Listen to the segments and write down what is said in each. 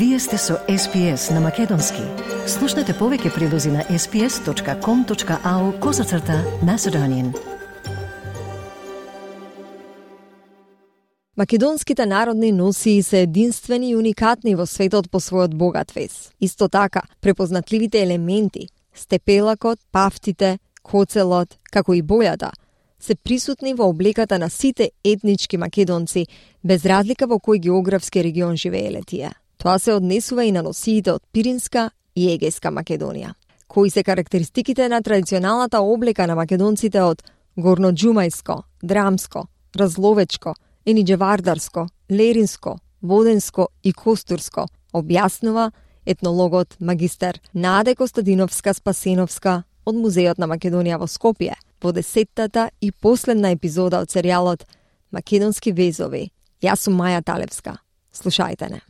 Вие сте со SPS на Македонски. Слушнете повеќе прилози на sps.com.au козацрта на Седонин. Македонските народни носии се единствени и уникатни во светот по својот богат вес. Исто така, препознатливите елементи, степелакот, пафтите, коцелот, како и бојата, се присутни во облеката на сите етнички македонци, без разлика во кој географски регион живееле тие. Тоа се однесува и на носиите од Пиринска и Егејска Македонија. Кои се карактеристиките на традиционалната облека на македонците од горноджумајско, драмско, разловечко, ениджевардарско, леринско, воденско и костурско, објаснува етнологот магистер Наде Костадиновска Спасеновска од Музеот на Македонија во Скопје – во десеттата и последна епизода од серијалот Македонски везови. Јас сум Маја Талевска. Слушајте не.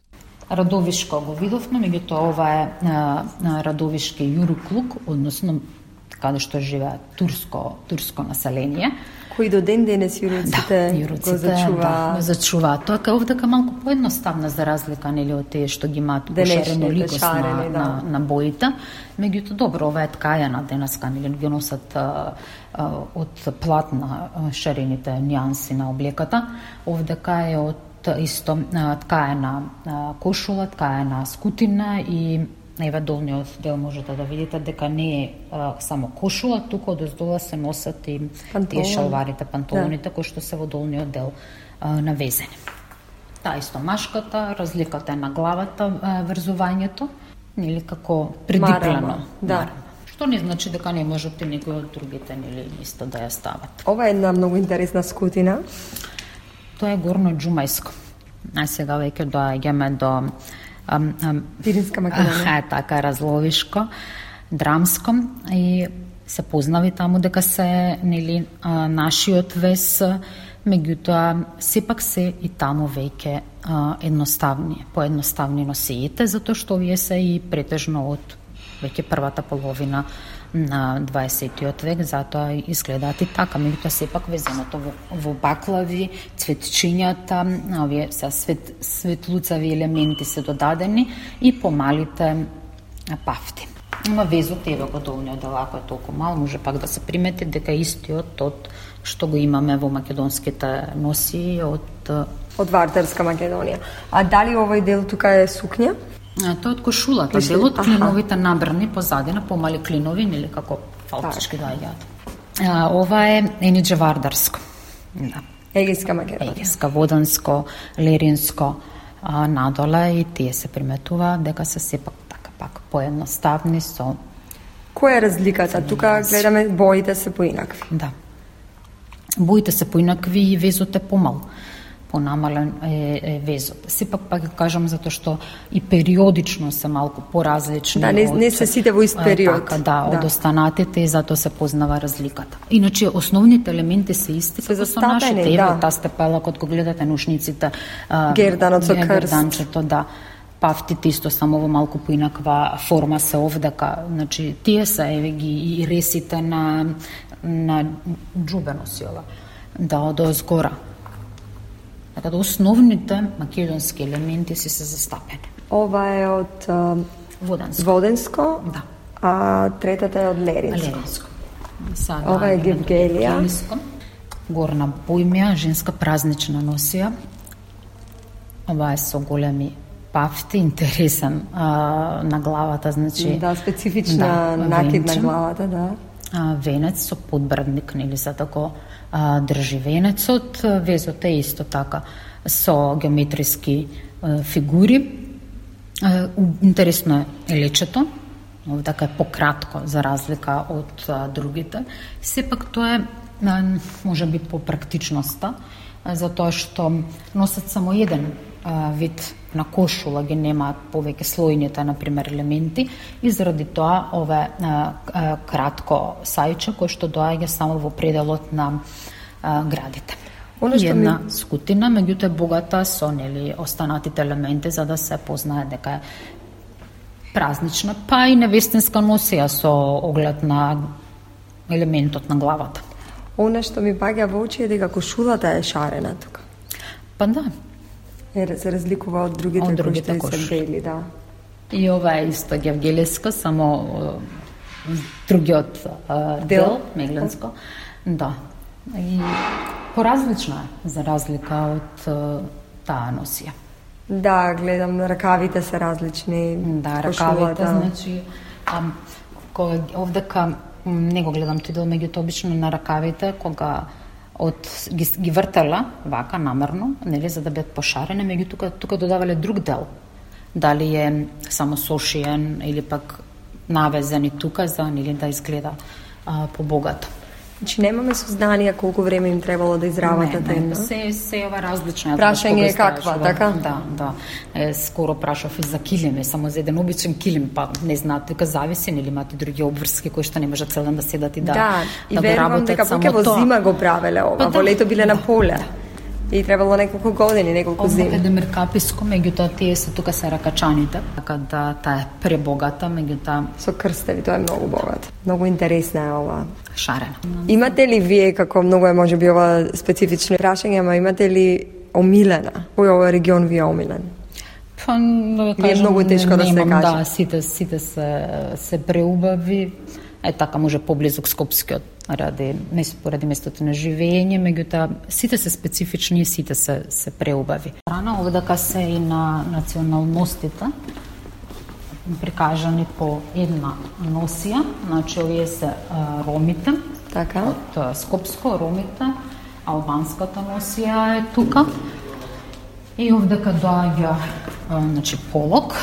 Радовишко го видовме, меѓутоа ова е а, Радовишки јуруклук, односно каде што живее турско турско население кои до ден денес јуруците, да, јуруците го зачува. Да, го зачува. Тоа е овдека малку поедноставна за разлика нели од тие што ги имаат пошарено ликос на, да. на, на боите. Меѓутоа добро, ова е ткајана денеска нели ги носат а, а, од платна шарените нијанси на облеката. Овдека е од исто ткаена кошула, ткаена скутина и Еве долниот дел можете да видите дека не е а, само кошула, туку од оздола се носат и Пантолон. тие шалварите, панталоните да. кои што се во долниот дел а, навезени. Та исто машката, разликата е на главата, а, врзувањето, нели како предиплено. Да. Што не значи дека не можете некој од другите нели исто да ја стават. Ова е една многу интересна скутина. Тоа е горно джумајско. А сега веќе доаѓаме до Пиринска Македонија. Е така разловишко, драмско и се познави таму дека се нели нашиот вес меѓутоа сепак се и таму веќе едноставни, поедноставни носиите, затоа што овие се и претежно од веќе првата половина на 20 век, затоа изгледаат и така, меѓутоа сепак везеното во, во баклави, цветчињата, овие се свет, светлуцави елементи се додадени и помалите пафти. Ма везот еве го долниот дел, ако е толку мал, може пак да се примети дека истиот од што го имаме во македонските носи од од Вардарска Македонија. А дали овој дел тука е сукња? Тоа од кошулата, Пишли, делот клиновите набрани позадина, помали клинови, нели како фалцички да јат. Ова е Ениџе Вардарско. Да. Егејска Македонија. Егејска, Воданско, Леринско, а, надоле и тие се приметува дека се сепак така пак поедноставни со Која е разликата? Тука гледаме боите се поинакви. Да. Боите се поинакви и везот е помал понамален е, е везот. Сепак пак кажам затоа што и периодично се малку поразлични. Да, не, од, не се сите во ист период. Така, да, да, од останатите и затоа се познава разликата. Иначе основните елементи се исти се со нашите, да. таа степела кога го гледате нушниците, герданот со крст. Герданчето, да пафтите исто само во малку поинаква форма се овдека. Значи, тие се еве ги и ресите на на джубено сила. Да, од озгора. Така да основните македонски елементи си се застапени. Ова е од Воденско. Воденско. Да. А третата е од Леринско. Леринско. Сага, Ова е Гевгелија. Горна бојмја, женска празнична носија. Ова е со големи пафти, интересен а, на главата, значи... Да, специфична да, накид на главата, да. Венец со подбрадник, нели, за да го а, држи венецот. Везот е исто така со геометриски а, фигури. А, интересно е лечето, така е пократко за разлика од а, другите. Сепак тоа е а, може би по практичноста, затоа што носат само еден а, вид на кошула ги немаат повеќе слојните, на пример, елементи и заради тоа ове а, а, кратко сајче кој што доаѓа само во пределот на а, градите. Оно што една ми... скутина, меѓутоа е богата со нели останатите елементи за да се познае дека е празнична, па и невестинска носија со оглед на елементот на главата. Оно што ми паѓа во очи е дека кошулата е шарена тука. Па да, Е, се разликува од другите, Од другите кои се бели, да. И ова е исто гевгелеска, само другиот Дел? дел, мегленско. Да. И поразлична е, за разлика од таа носија. Да, гледам, ракавите се различни. Да, ракавите, значи, а, кога овдека м, не го гледам тој дел, меѓуто обично на ракавите, кога од ги, ги вртела вака намерно, нели за да бидат пошарени, меѓу тука тука додавале друг дел. Дали е само сошиен или пак навезен и тука за нели да изгледа а, побогато. Значи немаме сознание колку време им требало да изработат Не, не, се, се ова различно. Прашање е каква, истражувам. така? Да, да. Е, скоро прашав и за килиме, само за еден обичен килим, па не знаат, дека зависи, нели имате други обврски кои што не можат цел ден да седат и да, Да, и да верувам работат дека поќе во зима го правеле ова, Па во да, лето биле на да, поле. да. И требало неколку години, неколку Овде зими. каде меркаписко, меѓутоа тие се тука се ракачаните, така да таа е пребогата, меѓутоа Со крстеви, тоа е многу богат. Многу интересна е ова. шарена. Имате ли вие, како многу е можеби ова специфично прашање, ама имате ли омилена? Кој ова регион ви е омилен? Па, да Не е кажам, многу тешко да се немам, каже. Да, сите, сите се, се преубави. Е така може поблизу Скопскиот ради место поради местото на живење, меѓутоа сите се специфични и сите се се преубави. Рана овдака се и на националностите прикажани по една носија, значи овие се а, ромите, Така. од Скопско, ромите, албанската носија е тука. И овдека доаѓа а, значи полок,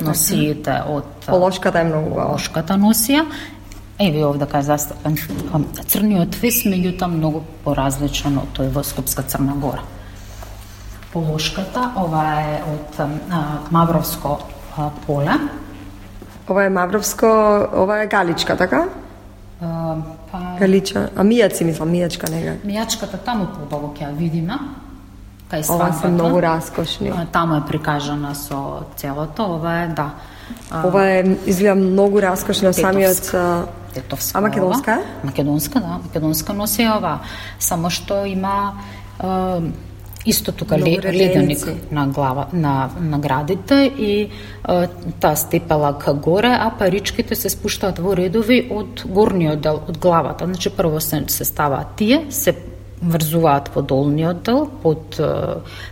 носиите од Полошката е многу убава. полошката носија. Еве овдека е застапен црниот вес, меѓутоа многу поразличен од тој во Скопска Црна Гора. Полошката, ова е од а, Мавровско а, поле. Ова е Мавровско, ова е Галичка, така? А, па, Галича, а мијаци мислам, мијачка нега. Мијачката таму подолго ќе ја видиме. Кај Ова се свадбата. многу раскошни. Таму е прикажана со целото, ова е, да. Ова е изгледа многу раскошно самиот Тетовска. а, македонска е? Македонска, да. Македонска носи ова. Само што има а, исто тука ле, леденик на глава на на градите и а, таа степела ка горе, а паричките се спуштаат во редови од горниот дел од главата. Значи прво се се ставаат тие, се врзуваат по долниот дел, под,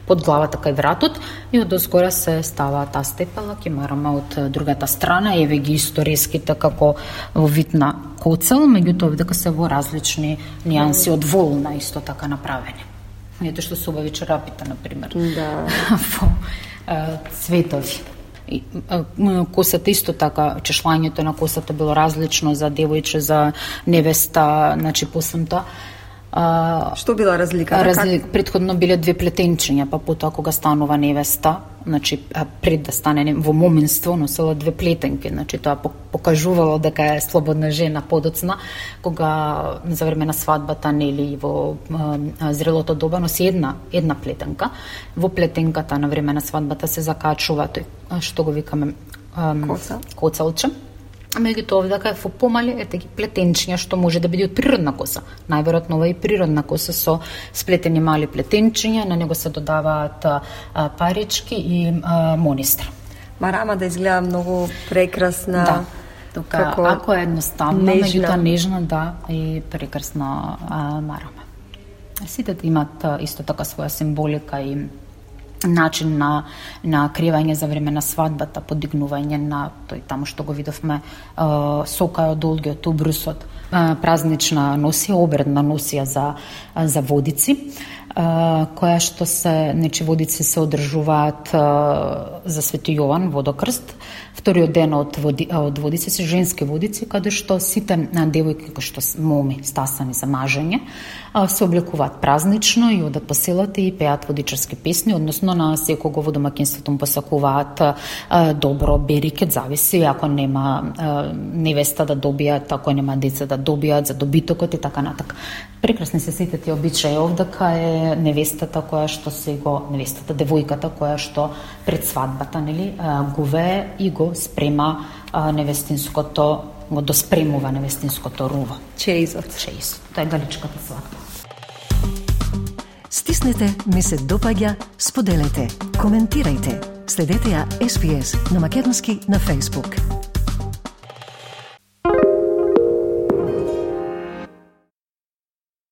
под главата кај вратот и од озгора се става таа степела, ќе мараме од другата страна, еве ги исто реските како во вид на коцел, меѓутоа овдека се во различни нијанси од волна исто така направени. Ето што се убави чарапите, например. Да. во цветови. Косата исто така, чешлањето на косата било различно за девојче, за невеста, значи посам тоа. А, Што била разликата? Разли... Предходно биле две плетенчиња, па потоа кога станува невеста, значи а, пред да стане не- во моминство, носела две плетенки, значи тоа пок- покажувало дека е слободна жена подоцна, кога за време на свадбата нели во а, а, зрелото доба носи една една плетенка. Во плетенката на време на свадбата се закачува тој а, што го викаме ам, Коца. коцалче. А меѓутоа овдека е во помали ете ги плетенчиња што може да биде од природна коса. Најверојатно ова е природна коса со сплетени мали плетенчиња, на него се додаваат парички и а, монистра. Марама да изгледа многу прекрасна. Да. Тука, како ако е едноставна, меѓутоа нежна, да, и прекрасна а, марама. Сите имаат исто така своја символика и начин на на кривање за време на свадбата, подигнување на тој таму што го видовме е, сока од долгиот убрусот, празнична носија, обредна носија за за водици, која што се, значи водици се одржуваат за Свети Јован водокрст. Вториот ден од води, од водици се женски водици каде што сите на девојки кои што моми стасани за мажење се обликуваат празнично и одат по селата и пеат водичарски песни, односно на секого во домакинството му посакуваат добро берикет, зависи ако нема невеста да добијат, ако нема деца да добијат за добитокот и така натака. Прекрасни се сите тие обичаи овдака е невестата која што се го невестата девојката која што пред свадбата нели вее и го спрема невестинското го доспремува невестинското руво. Чеизот. Чеис. Тоа е галичката свадба. Стиснете, ми се допаѓа, споделете, коментирајте. Следете ја SPS на Македонски на Facebook.